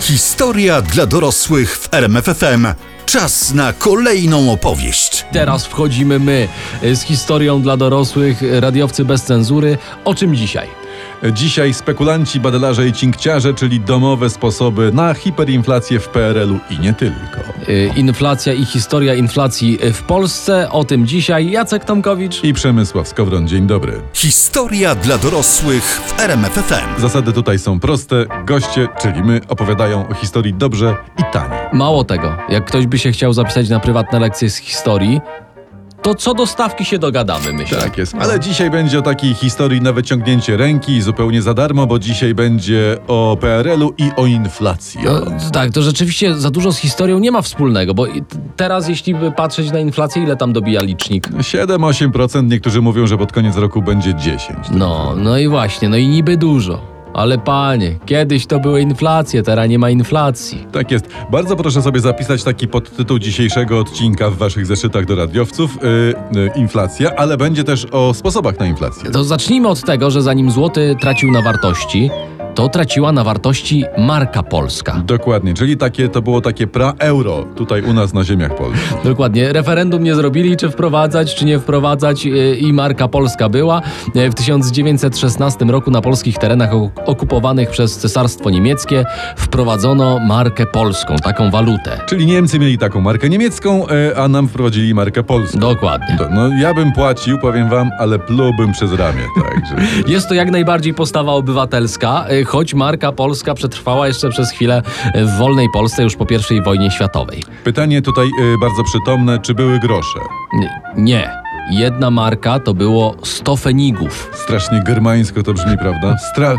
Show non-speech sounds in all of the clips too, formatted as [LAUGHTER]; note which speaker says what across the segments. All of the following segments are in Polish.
Speaker 1: Historia dla dorosłych w RMFFM. Czas na kolejną opowieść.
Speaker 2: Teraz wchodzimy my y, z historią dla dorosłych, y, radiowcy bez cenzury. O czym dzisiaj?
Speaker 3: Dzisiaj spekulanci, badelarze i cinkciarze, czyli domowe sposoby na hiperinflację w PRL-u i nie tylko.
Speaker 2: Y, Inflacja i historia inflacji w Polsce. O tym dzisiaj Jacek Tomkowicz.
Speaker 3: I Przemysław Skowron, dzień dobry.
Speaker 1: Historia dla dorosłych w RMFFM.
Speaker 3: Zasady tutaj są proste. Goście, czyli my, opowiadają o historii dobrze i tanie.
Speaker 2: Mało tego, jak ktoś by się chciał zapisać na prywatne lekcje z historii, to co do stawki się dogadamy, myślę.
Speaker 3: Tak jest. Ale dzisiaj będzie o takiej historii na wyciągnięcie ręki zupełnie za darmo, bo dzisiaj będzie o PRL-u i o inflacji.
Speaker 2: No, tak, to rzeczywiście za dużo z historią nie ma wspólnego, bo i teraz jeśli by patrzeć na inflację, ile tam dobija licznik?
Speaker 3: 7-8%, niektórzy mówią, że pod koniec roku będzie 10.
Speaker 2: No, no i właśnie, no i niby dużo. Ale panie, kiedyś to były inflacje, teraz nie ma inflacji.
Speaker 3: Tak jest. Bardzo proszę sobie zapisać taki podtytuł dzisiejszego odcinka w waszych zeszytach do radiowców. Yy, yy, inflacja, ale będzie też o sposobach na inflację.
Speaker 2: To zacznijmy od tego, że zanim złoty tracił na wartości, to traciła na wartości marka polska.
Speaker 3: Dokładnie, czyli takie to było takie pra-euro tutaj u nas na ziemiach polskich.
Speaker 2: Dokładnie. Referendum nie zrobili, czy wprowadzać, czy nie wprowadzać yy, i marka polska była. Yy, W 1916 roku na polskich terenach ok- okupowanych przez Cesarstwo Niemieckie wprowadzono markę polską, taką walutę.
Speaker 3: Czyli Niemcy mieli taką markę niemiecką, yy, a nam wprowadzili markę polską.
Speaker 2: Dokładnie.
Speaker 3: To, no ja bym płacił, powiem wam, ale plułbym przez ramię, także. [LAUGHS]
Speaker 2: Jest to jak najbardziej postawa obywatelska, choć marka polska przetrwała jeszcze przez chwilę y, w wolnej Polsce już po I wojnie światowej.
Speaker 3: Pytanie tutaj yy, bardzo przytomne, czy były grosze?
Speaker 2: Nie, Nie. Jedna marka to było 100 fenigów.
Speaker 3: Strasznie germańsko to brzmi, prawda? Stra...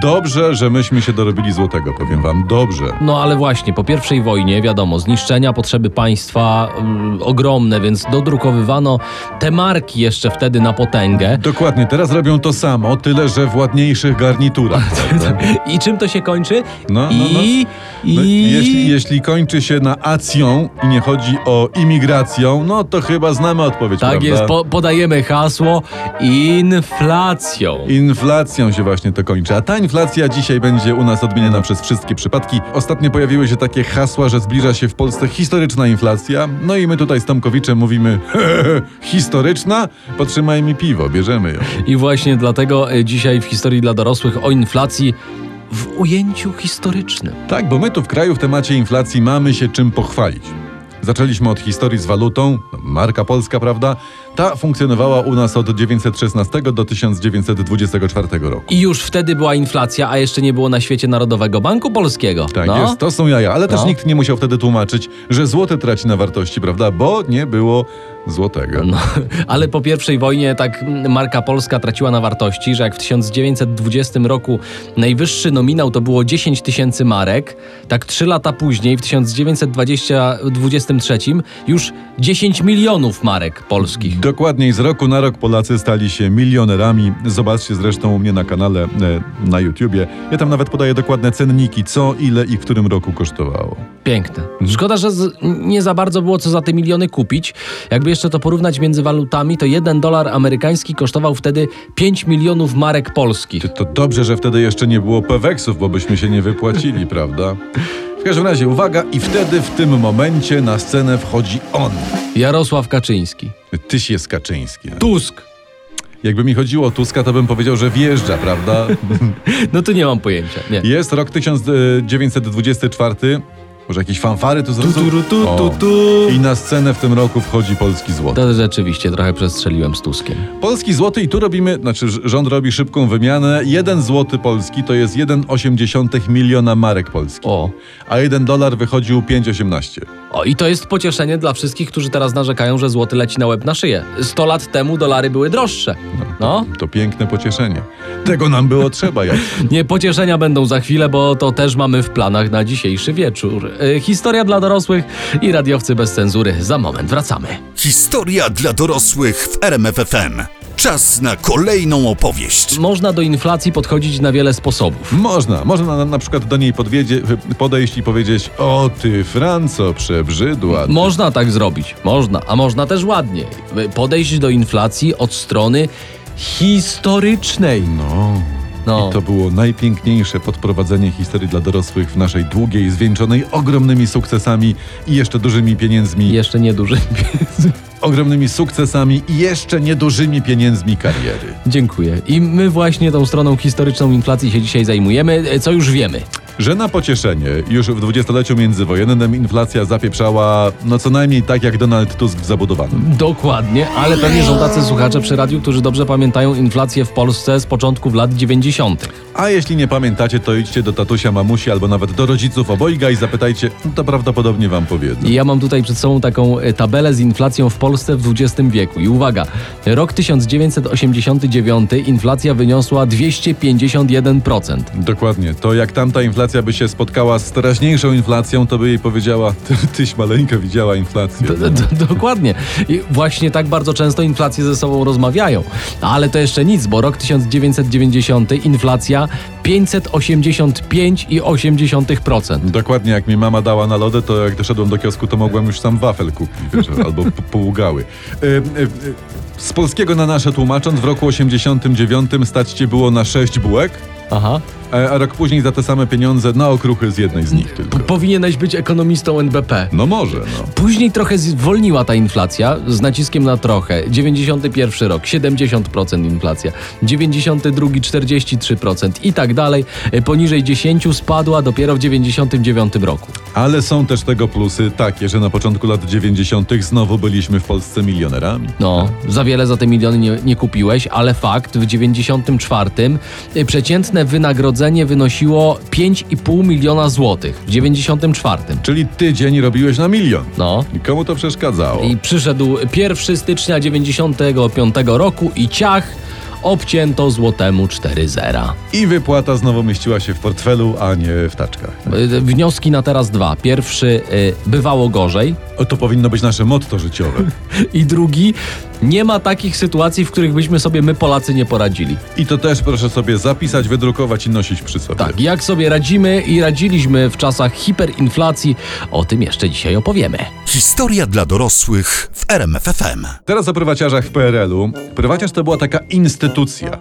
Speaker 3: Dobrze, że myśmy się dorobili złotego, powiem wam, dobrze.
Speaker 2: No ale właśnie, po I wojnie, wiadomo, zniszczenia, potrzeby państwa mm, ogromne, więc dodrukowywano te marki jeszcze wtedy na potęgę.
Speaker 3: Dokładnie, teraz robią to samo, tyle że w ładniejszych garniturach. [LAUGHS] prawda?
Speaker 2: I czym to się kończy?
Speaker 3: No, no, no.
Speaker 2: I...
Speaker 3: No,
Speaker 2: I...
Speaker 3: jeśli, jeśli kończy się na acją i nie chodzi o imigracją, no to chyba znamy odpowiedź,
Speaker 2: Tak
Speaker 3: prawda?
Speaker 2: jest, po, podajemy hasło inflacją.
Speaker 3: Inflacją się właśnie to kończy. A ta inflacja dzisiaj będzie u nas odmieniana przez wszystkie przypadki. Ostatnio pojawiły się takie hasła, że zbliża się w Polsce historyczna inflacja. No i my tutaj z Tomkowiczem mówimy historyczna? Potrzymaj mi piwo, bierzemy ją.
Speaker 2: I właśnie dlatego e, dzisiaj w historii dla dorosłych o inflacji w ujęciu historycznym.
Speaker 3: Tak, bo my tu w kraju w temacie inflacji mamy się czym pochwalić. Zaczęliśmy od historii z walutą, marka polska, prawda? Ta funkcjonowała u nas od 1916 do 1924 roku.
Speaker 2: I już wtedy była inflacja, a jeszcze nie było na świecie Narodowego Banku Polskiego.
Speaker 3: Tak
Speaker 2: no.
Speaker 3: jest, to są jaja, ale też
Speaker 2: No.
Speaker 3: nikt nie musiał wtedy tłumaczyć, że złote traci na wartości, prawda? Bo nie było złotego.
Speaker 2: No, [LAUGHS] ale po I wojnie tak marka polska traciła na wartości, że jak w 1920 roku najwyższy nominał to było 10 tysięcy marek, tak trzy lata później, w 1923 już 10 milionów marek polskich.
Speaker 3: Dokładniej z roku na rok Polacy stali się milionerami. Zobaczcie zresztą u mnie na kanale e, na YouTubie. Ja tam nawet podaję dokładne cenniki, co, ile i w którym roku kosztowało.
Speaker 2: Piękne. Szkoda, że z, nie za bardzo było co za te miliony kupić. Jakby jeszcze to porównać między walutami, to jeden dolar amerykański kosztował wtedy 5 milionów marek polskich.
Speaker 3: To dobrze, że wtedy jeszcze nie było peweksów, bo byśmy się nie wypłacili, [LAUGHS] prawda? W każdym razie, uwaga, i wtedy w tym momencie na scenę wchodzi on.
Speaker 2: Jarosław Kaczyński.
Speaker 3: Tyś jest Kaczyński.
Speaker 2: Tusk.
Speaker 3: Jakby mi chodziło o Tuska, to bym powiedział, że wjeżdża, prawda? [LAUGHS]
Speaker 2: No tu nie mam pojęcia. Nie.
Speaker 3: Jest rok 1924. Może jakieś fanfary tu zrobią?
Speaker 2: Tu, tu, tu, tu, tu.
Speaker 3: I na scenę w tym roku wchodzi polski złoty.
Speaker 2: To rzeczywiście trochę przestrzeliłem z Tuskiem.
Speaker 3: Polski złoty i tu robimy, znaczy rząd robi szybką wymianę. Jeden złoty polski to jest 1,8 miliona marek polskich.
Speaker 2: O.
Speaker 3: A jeden dolar wychodził 5,18.
Speaker 2: O, i to jest pocieszenie dla wszystkich, którzy teraz narzekają, że złoty leci na łeb na szyję. 100 lat temu dolary były droższe. No,
Speaker 3: To piękne pocieszenie. Tego nam było trzeba, jak. [LAUGHS]
Speaker 2: nie, pocieszenia będą za chwilę, bo to też mamy w planach na dzisiejszy wieczór. Y, historia dla dorosłych i radiowcy bez cenzury. Za moment wracamy.
Speaker 1: Historia dla dorosłych w RMFFM. Czas na kolejną opowieść.
Speaker 2: Można do inflacji podchodzić na wiele sposobów.
Speaker 3: Można, można na, na przykład do niej podwiedzie, podejść i powiedzieć: O ty, Franco, przebrzydła.
Speaker 2: Można tak zrobić, można, a można też ładniej. Podejść do inflacji od strony historycznej.
Speaker 3: No.
Speaker 2: No.
Speaker 3: I to było najpiękniejsze podprowadzenie historii dla dorosłych w naszej długiej, zwieńczonej ogromnymi sukcesami i jeszcze dużymi pieniędzmi,
Speaker 2: Jeszcze nieduży.
Speaker 3: ogromnymi sukcesami i jeszcze niedużymi pieniędzmi kariery.
Speaker 2: Dziękuję. I my właśnie tą stroną historyczną inflacji się dzisiaj zajmujemy. Co już wiemy?
Speaker 3: Że na pocieszenie, już w dwudziestoleciu międzywojennym inflacja zapieprzała, no co najmniej tak jak Donald Tusk w zabudowanym.
Speaker 2: Dokładnie, ale pewnie są tacy słuchacze przy radiu, którzy dobrze pamiętają inflację w Polsce z początków lat 90.
Speaker 3: A jeśli nie pamiętacie, to idźcie do tatusia, mamusi albo nawet do rodziców obojga i zapytajcie, no to prawdopodobnie wam powiedzą.
Speaker 2: Ja mam tutaj przed sobą taką e, tabelę z inflacją w Polsce w XX wieku. I uwaga, rok 1989 inflacja wyniosła 251%.
Speaker 3: Dokładnie. To jak tamta inflacja by się spotkała z teraźniejszą inflacją, to by jej powiedziała, [LAUGHS] ty, tyś maleńka widziała inflację.
Speaker 2: D- d- Dokładnie. I właśnie tak bardzo często inflacje ze sobą rozmawiają. Ale to jeszcze nic, bo rok 1990 inflacja 585,8%.
Speaker 3: Dokładnie jak mi mama dała na lodę, to jak doszedłem do kiosku, to mogłem już sam wafel kupić, wiesz, [LAUGHS] albo p- półgały. Y, y, y, z polskiego na nasze tłumacząc, w roku 89 stać cię było na sześć bułek,
Speaker 2: Aha.
Speaker 3: A, a rok później za te same pieniądze na okruchy z jednej z nich tylko.
Speaker 2: Powinieneś być ekonomistą NBP.
Speaker 3: No może, no.
Speaker 2: Później trochę zwolniła ta inflacja, z naciskiem na trochę. 91 rok, 70% inflacja. 92, 43% i tak dalej. E, Poniżej 10 spadła dopiero w 99 roku.
Speaker 3: Ale są też tego plusy takie, że na początku lat 90. znowu byliśmy w Polsce milionerami.
Speaker 2: No, za wiele za te miliony nie, nie kupiłeś, ale fakt, w 94 y, przeciętne wynagrodzenie wynosiło 5,5 miliona złotych. W 94.
Speaker 3: Czyli tydzień robiłeś na milion.
Speaker 2: No.
Speaker 3: I komu to przeszkadzało?
Speaker 2: I przyszedł 1 stycznia 95 roku i ciach obcięto złotemu 4 zera.
Speaker 3: I wypłata znowu mieściła się w portfelu, a nie w taczkach.
Speaker 2: Y, Wnioski na teraz dwa. Pierwszy, y, bywało gorzej.
Speaker 3: O, to powinno być nasze motto życiowe. [LAUGHS]
Speaker 2: I drugi, nie ma takich sytuacji, w których byśmy sobie my Polacy nie poradzili.
Speaker 3: I to też proszę sobie zapisać, wydrukować i nosić przy sobie.
Speaker 2: Tak, jak sobie radzimy i radziliśmy w czasach hiperinflacji, o tym jeszcze dzisiaj opowiemy.
Speaker 1: Historia dla dorosłych w RMFFM.
Speaker 3: Teraz o prywaciarzach w PRL-u. Prywaciarz to była taka instytucja.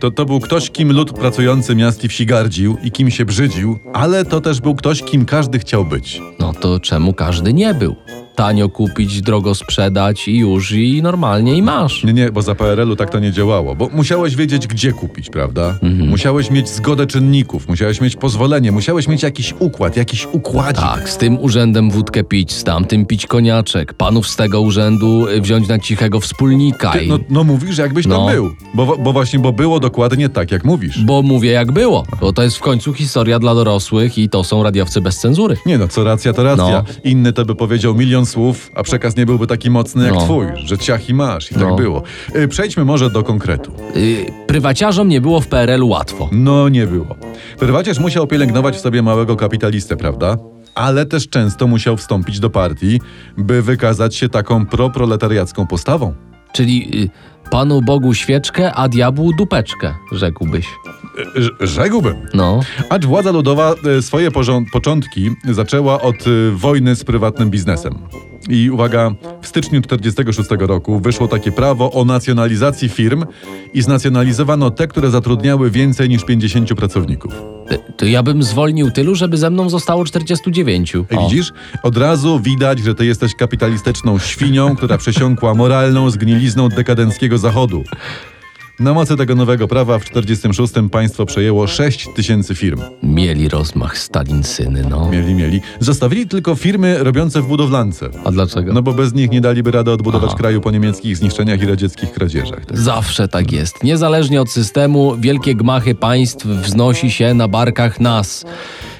Speaker 3: To, to był ktoś, kim lud pracujący miast i wsi gardził i kim się brzydził, ale to też był ktoś, kim każdy chciał być.
Speaker 2: No to czemu każdy nie był? Tanio kupić, drogo sprzedać i już i normalnie i masz.
Speaker 3: Nie, nie, bo za PRL-u tak to nie działało, bo musiałeś wiedzieć, gdzie kupić, prawda? Musiałeś mieć zgodę czynników, musiałeś mieć pozwolenie, musiałeś mieć jakiś układ, jakiś układzik.
Speaker 2: Tak, z tym urzędem wódkę pić, z tamtym pić koniaczek, panów z tego urzędu y, wziąć na cichego wspólnika
Speaker 3: Ty,
Speaker 2: i...
Speaker 3: no, no mówisz, jakbyś
Speaker 2: No.
Speaker 3: tam był. Bo, bo właśnie, bo było dokładnie tak, jak mówisz.
Speaker 2: Bo mówię jak było, bo to jest w końcu historia dla dorosłych i to są radiowcy bez cenzury.
Speaker 3: Nie no, co racja, to racja.
Speaker 2: No.
Speaker 3: Inny to by powiedział milion słów, a przekaz nie byłby taki mocny jak
Speaker 2: No.
Speaker 3: twój, że ciach i masz. I
Speaker 2: No.
Speaker 3: tak było. Y, Przejdźmy może do konkretu.
Speaker 2: Yy, prywaciarzom nie było w PRL-u łatwo.
Speaker 3: No nie było. Prywaciarz musiał pielęgnować w sobie małego kapitalistę, prawda? Ale też często musiał wstąpić do partii, by wykazać się taką proproletariacką postawą.
Speaker 2: Czyli y, Panu Bogu świeczkę, a diabłu dupeczkę, rzekłbyś.
Speaker 3: Rz- Rzekłbym.
Speaker 2: No.
Speaker 3: Acz władza ludowa e, swoje początki zaczęła od e, wojny z prywatnym biznesem. I uwaga, w styczniu 1946 roku wyszło takie prawo o nacjonalizacji firm i znacjonalizowano te, które zatrudniały więcej niż 50 pracowników.
Speaker 2: Y, To ja bym zwolnił tylu, żeby ze mną zostało 49.
Speaker 3: Ej,
Speaker 2: O.
Speaker 3: Widzisz? Od razu widać, że ty jesteś kapitalistyczną świnią, która przesiąkła moralną zgnilizną dekadenckiego zachodu. Na mocy tego nowego prawa w 1946 państwo przejęło 6 tysięcy firm.
Speaker 2: Mieli rozmach Stalin syny, no.
Speaker 3: Mieli, mieli. Zostawili tylko firmy robiące w budowlance.
Speaker 2: A dlaczego?
Speaker 3: No bo bez nich nie daliby rady odbudować
Speaker 2: Aha.
Speaker 3: kraju po niemieckich zniszczeniach i radzieckich kradzieżach. Tak?
Speaker 2: Zawsze tak jest. Niezależnie od systemu, wielkie gmachy państw wznosi się na barkach nas.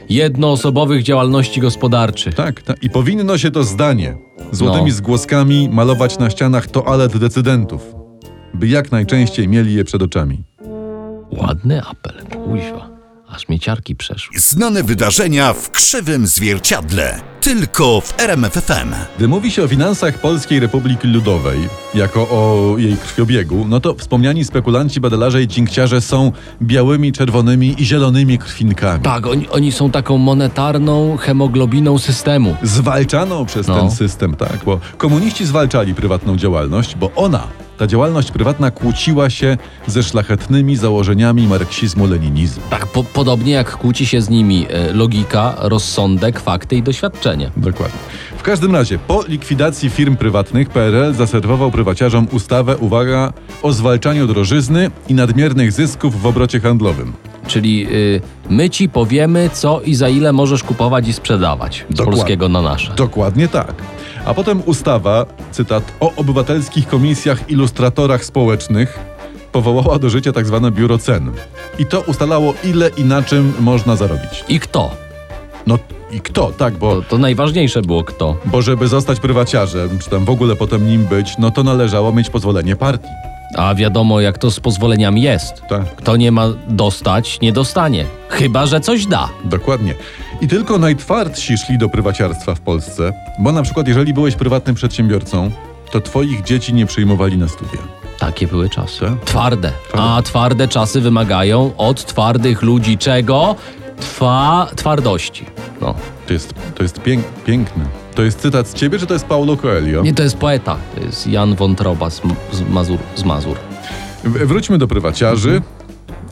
Speaker 2: Jednoosobowych działalności gospodarczych.
Speaker 3: Tak, tak. I powinno się to zdanie złotymi
Speaker 2: No.
Speaker 3: zgłoskami malować na ścianach toalet decydentów, by jak najczęściej mieli je przed oczami.
Speaker 2: Ładny apel, kuźwa. Aż mnie ciarki przeszły.
Speaker 1: Znane wydarzenia w krzywym zwierciadle. Tylko w RMFFM.
Speaker 3: Gdy mówi się o finansach Polskiej Republiki Ludowej, jako o jej krwiobiegu, no to wspomniani spekulanci, badelarze i cinkciarze są białymi, czerwonymi i zielonymi krwinkami.
Speaker 2: Tak, oni, oni są taką monetarną hemoglobiną systemu.
Speaker 3: Zwalczaną przez
Speaker 2: No.
Speaker 3: ten system, tak, bo komuniści zwalczali prywatną działalność, bo ona ta działalność prywatna kłóciła się ze szlachetnymi założeniami marksizmu-leninizmu.
Speaker 2: Tak, po, podobnie jak kłóci się z nimi e, logika, rozsądek, fakty i doświadczenie.
Speaker 3: Dokładnie. W każdym razie, po likwidacji firm prywatnych PRL zaserwował prywaciarzom ustawę, uwaga, o zwalczaniu drożyzny i nadmiernych zysków w obrocie handlowym.
Speaker 2: Czyli y, my ci powiemy, co i za ile możesz kupować i sprzedawać z
Speaker 3: Dokładnie.
Speaker 2: polskiego na nasze.
Speaker 3: Dokładnie tak. A potem ustawa, cytat, o obywatelskich komisjach ilustratorach społecznych powołała do życia tak zwane biuro cen. I to ustalało ile i na czym można zarobić.
Speaker 2: I kto?
Speaker 3: No i kto, tak, bo,
Speaker 2: To, to najważniejsze było kto.
Speaker 3: bo żeby zostać prywaciarzem, czy tam w ogóle potem nim być, no to należało mieć pozwolenie partii.
Speaker 2: A wiadomo, jak to z pozwoleniami jest.
Speaker 3: Tak.
Speaker 2: Kto nie ma dostać, nie dostanie. Chyba, że coś da.
Speaker 3: Dokładnie. I tylko najtwardsi szli do prywaciarstwa w Polsce, bo na przykład jeżeli byłeś prywatnym przedsiębiorcą, to twoich dzieci nie przyjmowali na studia.
Speaker 2: Takie były czasy.
Speaker 3: Tak?
Speaker 2: Twarde. A twarde czasy wymagają od twardych ludzi czego? Twa twardości. No.
Speaker 3: To jest, to jest pięk, piękne. To jest cytat z ciebie, czy to jest Paulo Coelho?
Speaker 2: Nie, to jest poeta. To jest Jan Wątroba z, z, Mazur, z Mazur.
Speaker 3: W- Wróćmy do prywaciarzy,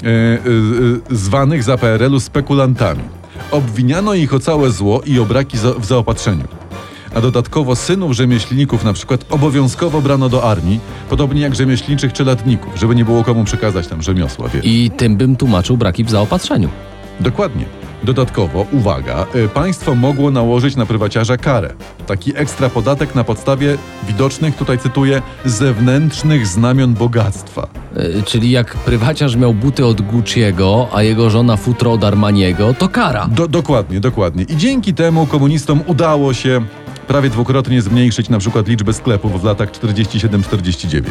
Speaker 3: e, e, e, zwanych za PRL-u spekulantami. Obwiniano ich o całe zło i o braki za, w zaopatrzeniu. A dodatkowo synów rzemieślników na przykład obowiązkowo brano do armii, podobnie jak rzemieślniczych czeladników, żeby nie było komu przekazać tam rzemiosła, wiesz.
Speaker 2: I tym bym tłumaczył braki w zaopatrzeniu.
Speaker 3: Dokładnie. Dodatkowo, uwaga, y, państwo mogło nałożyć na prywaciarza karę. Taki ekstra podatek na podstawie widocznych, tutaj cytuję, zewnętrznych znamion bogactwa.
Speaker 2: E, czyli jak prywaciarz miał buty od Gucci'ego, a jego żona futro od Armaniego, to kara.
Speaker 3: Do, dokładnie, dokładnie. I dzięki temu komunistom udało się prawie dwukrotnie zmniejszyć na przykład liczbę sklepów w latach 47-49.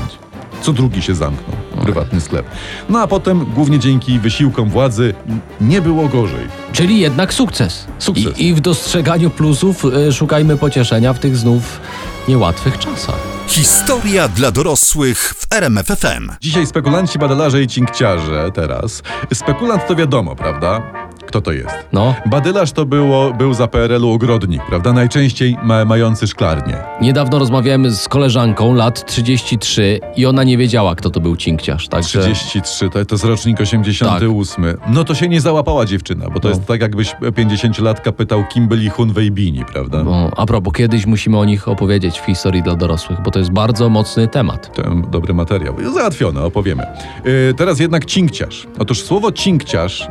Speaker 3: Co drugi się zamknął, prywatny sklep. No a potem, głównie dzięki wysiłkom władzy, nie było gorzej.
Speaker 2: Czyli jednak sukces.
Speaker 3: Sukces.
Speaker 2: I, I w dostrzeganiu plusów e, szukajmy pocieszenia w tych znów niełatwych czasach.
Speaker 1: Historia dla dorosłych w RMFFM.
Speaker 3: Dzisiaj spekulanci, badalarze i cinkciarze teraz. Spekulant to wiadomo, prawda? Kto to jest?
Speaker 2: No,
Speaker 3: Badylarz to było, był za PRL-u ogrodnik, prawda? Najczęściej ma, mający szklarnię.
Speaker 2: niedawno rozmawiałem z koleżanką lat 33 i ona nie wiedziała, kto to był cinkciarz. Także
Speaker 3: 33, to, to jest rocznik 88. No to się nie załapała dziewczyna, bo to
Speaker 2: Tak. No.
Speaker 3: jest tak jakbyś 50-latka pytał, kim byli Hunwei Bini, prawda?
Speaker 2: No, a propos, kiedyś musimy o nich opowiedzieć w historii dla dorosłych, bo to jest bardzo mocny temat.
Speaker 3: To dobry materiał. Załatwione, opowiemy. Yy, teraz jednak cinkciarz. Otóż słowo cinkciarz,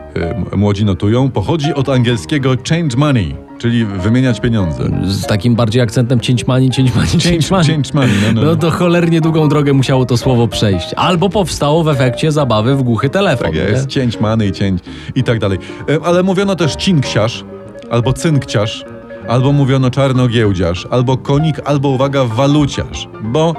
Speaker 3: yy, młodzi notują, pochodzi od angielskiego change money, czyli wymieniać pieniądze.
Speaker 2: Z takim bardziej akcentem cięć money, cięć money, cięć
Speaker 3: Change,
Speaker 2: money.
Speaker 3: change money, no, no.
Speaker 2: No to cholernie długą drogę musiało to słowo przejść. Albo powstało w efekcie zabawy w głuchy telefon.
Speaker 3: Tak
Speaker 2: nie?
Speaker 3: jest, cięć many i cięć i tak dalej. E, Ale mówiono też cinksiarz, albo cynkciarz, albo mówiono czarnogiełdziarz, albo konik, albo uwaga, waluciarz. Bo,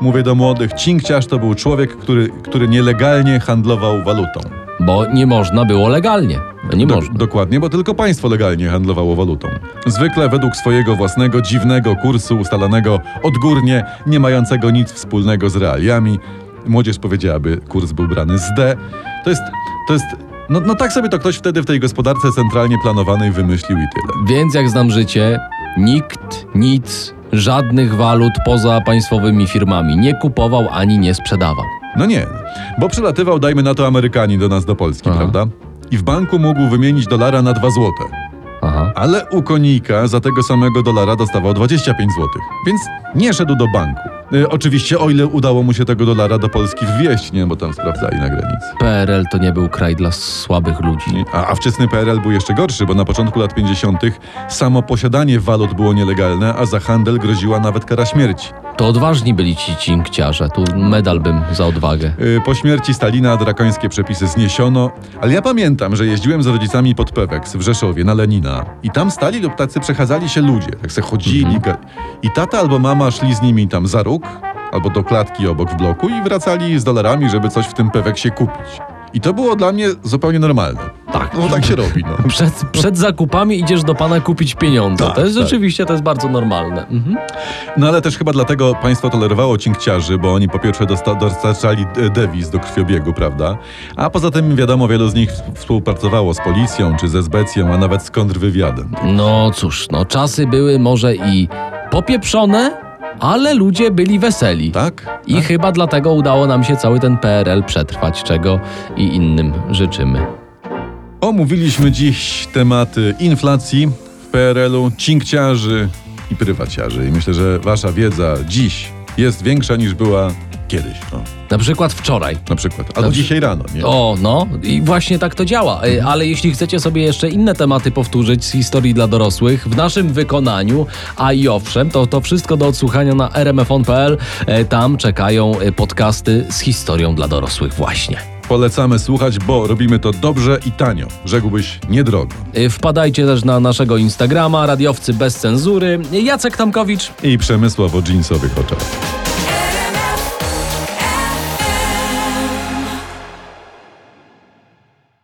Speaker 3: mówię do młodych, cinkciarz to był człowiek, który, który nielegalnie handlował walutą.
Speaker 2: Bo nie można było legalnie. No nie
Speaker 3: Do-
Speaker 2: można.
Speaker 3: Dokładnie, bo tylko państwo legalnie handlowało walutą. Zwykle według swojego własnego dziwnego kursu ustalanego odgórnie, nie mającego nic wspólnego z realiami. Młodzież powiedziałaby, kurs był brany z D. To jest, to jest, no, no tak sobie to ktoś wtedy w tej gospodarce centralnie planowanej wymyślił i tyle.
Speaker 2: Więc jak znam życie, nikt nic, żadnych walut poza państwowymi firmami nie kupował ani nie sprzedawał.
Speaker 3: No nie, bo przylatywał, dajmy na to, Amerykanin do nas, do Polski,
Speaker 2: Aha.
Speaker 3: prawda? I w banku mógł wymienić dolara na 2 złote.
Speaker 2: Aha.
Speaker 3: Ale u konika za tego samego dolara dostawał 25 zł, więc nie szedł do banku. Y, oczywiście, o ile udało mu się tego dolara do Polski wwieźć, nie, bo tam sprawdzali na granicy.
Speaker 2: PRL to nie był kraj dla słabych ludzi.
Speaker 3: A, a wczesny PRL był jeszcze gorszy, bo na początku lat 50. samo posiadanie walut było nielegalne, a za handel groziła nawet kara śmierci.
Speaker 2: To odważni byli ci cinkciarze. Tu medal bym za odwagę.
Speaker 3: Y, Po śmierci Stalina drakońskie przepisy zniesiono, ale ja pamiętam, że jeździłem z rodzicami pod Peweks w Rzeszowie na Lenina i tam stali lub tacy przechadzali się ludzie, tak se chodzili ga- i tata albo mama szli z nimi tam za róg albo do klatki obok w bloku i wracali z dolarami, żeby coś w tym Peweksie kupić. I to było dla mnie zupełnie normalne.
Speaker 2: Tak.
Speaker 3: No tak się robi, no. [LAUGHS]
Speaker 2: Przed, przed zakupami idziesz do pana kupić pieniądze.
Speaker 3: Tak,
Speaker 2: to jest
Speaker 3: tak.
Speaker 2: rzeczywiście, to jest bardzo normalne. Mhm.
Speaker 3: No ale też chyba dlatego państwo tolerowało cinkciarzy, bo oni po pierwsze dosta- dostarczali dewiz do krwiobiegu, prawda? A poza tym wiadomo, wielu z nich współpracowało z policją czy ze Zbecją, a nawet z kontrwywiadem.
Speaker 2: No cóż, no czasy były może i popieprzone, ale ludzie byli weseli.
Speaker 3: Tak?
Speaker 2: I chyba dlatego udało nam się cały ten PRL przetrwać, czego i innym życzymy.
Speaker 3: Omówiliśmy dziś tematy inflacji w PRL-u, cinkciarzy i prywaciarzy. I myślę, że wasza wiedza dziś jest większa niż była kiedyś. No,
Speaker 2: Na przykład wczoraj.
Speaker 3: na przykład. Albo
Speaker 2: Dobrze.
Speaker 3: dzisiaj rano, nie?
Speaker 2: O, no i właśnie tak to działa. E, Ale jeśli chcecie sobie jeszcze inne tematy powtórzyć z historii dla dorosłych w naszym wykonaniu, a i owszem, to to wszystko do odsłuchania na rmfon.pl. E, Tam czekają e, podcasty z historią dla dorosłych właśnie.
Speaker 3: Polecamy słuchać, bo robimy to dobrze i tanio. Rzekłbyś niedrogo.
Speaker 2: Wpadajcie też na naszego Instagrama, radiowcy bez cenzury. Jacek Tomkowicz.
Speaker 3: I przemysłowo dżinsowych oczach.